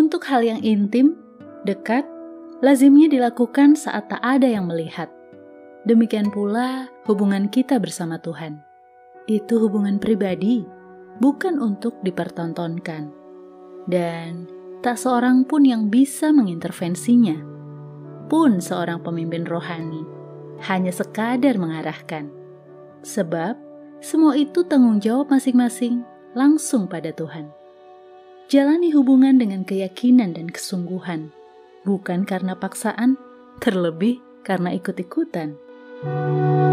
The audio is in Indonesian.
Untuk hal yang intim, dekat, lazimnya dilakukan saat tak ada yang melihat. Demikian pula hubungan kita bersama Tuhan. Itu hubungan pribadi, bukan untuk dipertontonkan. Dan tak seorang pun yang bisa mengintervensinya. Pun seorang pemimpin rohani hanya sekadar mengarahkan. Sebab semua itu tanggung jawab masing-masing langsung pada Tuhan. Jalani hubungan dengan keyakinan dan kesungguhan, bukan karena paksaan, terlebih karena ikut-ikutan. Música